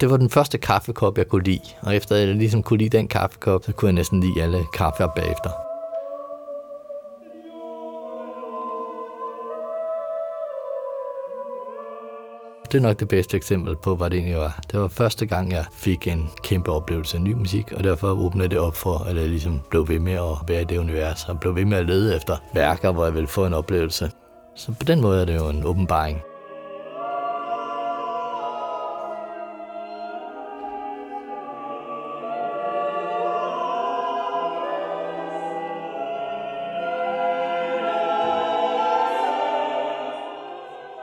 Det var den første kaffekop, jeg kunne lide. Og efter jeg ligesom kunne lide den kaffekop, så kunne jeg næsten lide alle kaffer bagefter. Det er nok det bedste eksempel på, hvad det egentlig var. Det var første gang, jeg fik en kæmpe oplevelse af ny musik, og derfor åbnede det op for, at jeg ligesom blev ved med at være i det univers, og blev ved med at lede efter værker, hvor jeg ville få en oplevelse. Så på den måde er det jo en åbenbaring.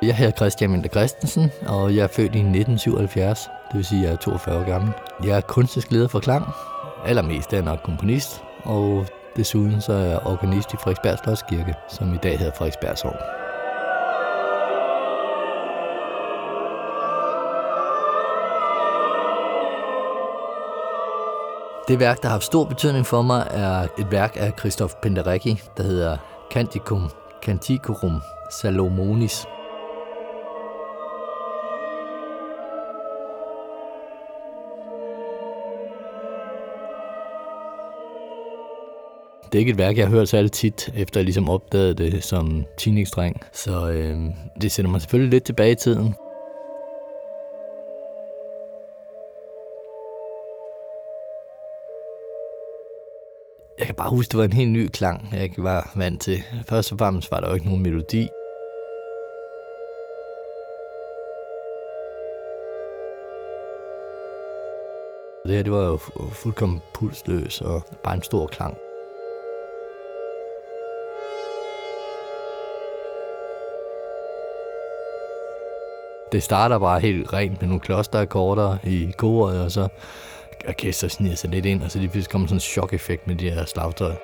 Jeg hedder Christian Minde Christensen, og jeg er født i 1977, det vil sige, at jeg er 42 år gammel. Jeg er kunstisk leder for Klang, allermest er jeg nok komponist, og desuden så er jeg organist i Frederiksberg Slotskirke, som i dag hedder Frederiksberg Sogn. Det værk, der har haft stor betydning for mig, er et værk af Christoph Penderecki, der hedder Canticum Canticorum Salomonis. Det er ikke et værk, jeg har hørt særlig tit, efter jeg ligesom opdagede det som teenage-dreng. Så øh, det sender mig selvfølgelig lidt tilbage i tiden. Jeg kan bare huske, det var en helt ny klang, jeg ikke var vant til. Først og fremmest var der jo ikke nogen melodi. Det her, det var jo fuldkommen pulsløs og bare en stor klang. Det starter bare helt rent med nogle klosterakkorder i koret, og så orkester sniger sig lidt ind, og så lige pludselig kommer sådan en chok-effekt med de her slagtøj.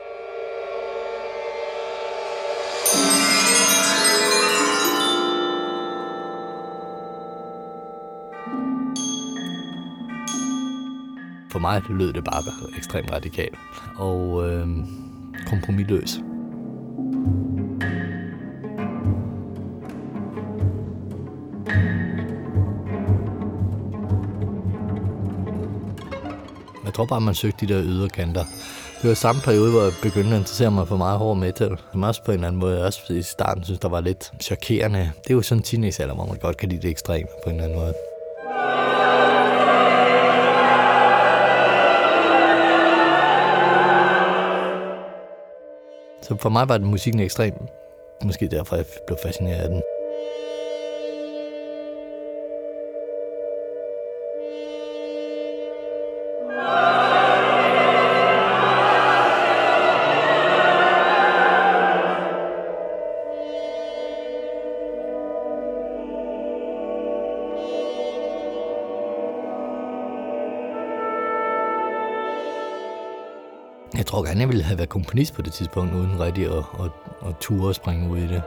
For mig lød det bare ekstremt radikalt og øh, kompromilløs. Tror bare, man søgte de der yderkanter. Det var samme periode, hvor jeg begyndte at interessere mig for meget hård metal. Som også på en eller anden måde, også i starten synes, der var lidt chokerende. Det er jo sådan en teenagealder, hvor man godt kan lide det ekstreme på en eller anden måde. Så for mig var den musikken ekstrem. Måske derfor, jeg blev fascineret af den. Jeg tror gerne, jeg ville have været komponist på det tidspunkt, uden rigtig at, at, at ture og springe ud i det.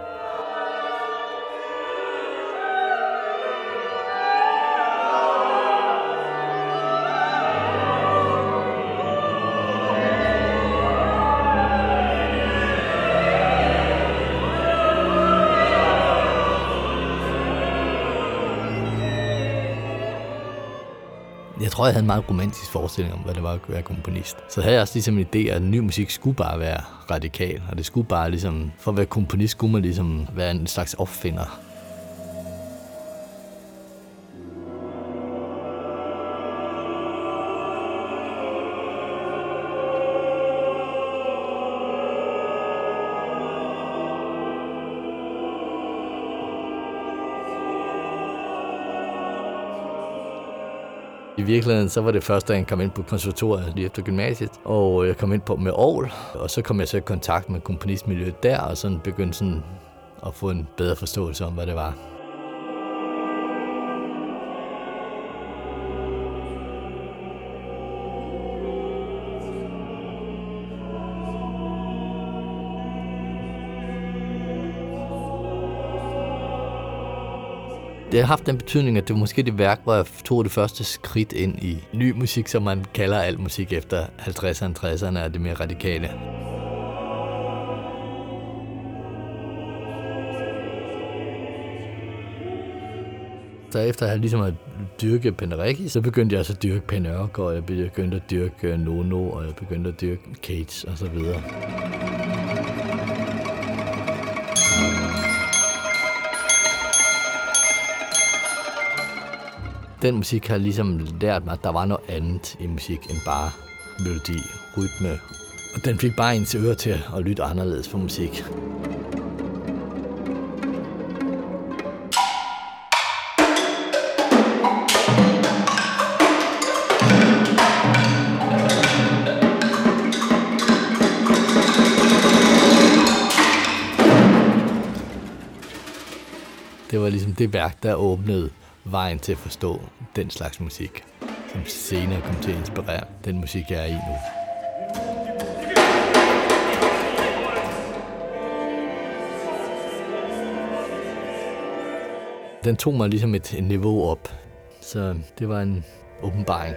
Jeg tror, jeg havde en meget romantisk forestilling om, hvad det var at være komponist. Så havde jeg også ligesom en idé, at ny musik skulle bare være radikal, og det skulle bare ligesom, for at være komponist, skulle man ligesom være en slags opfinder. I virkeligheden så var det første, da jeg kom ind på konservatoriet lige efter gymnasiet, og jeg kom ind på med Aarhus, og så kom jeg så i kontakt med komponistmiljøet der, og sådan begyndte sådan at få en bedre forståelse om, hvad det var. Det har haft den betydning, at det var måske det værk, hvor jeg tog det første skridt ind i ny musik, som man kalder al musik efter 50'erne, 60'erne og det mere radikale. Så efter at have ligesom at dyrke Penderecki, så begyndte jeg altså at dyrke Penørk, og jeg begyndte at dyrke Nono, og jeg begyndte at dyrke Cage og så videre. Den musik har ligesom lært mig, at der var noget andet i musik end bare melodi, rytme. Og den fik bare ens øre til at lytte anderledes på musik. Det var ligesom det værk, der åbnede vejen til at forstå den slags musik, som senere kom til at inspirere den musik, jeg er i nu. Den tog mig ligesom et, et niveau op, så det var en åbenbaring.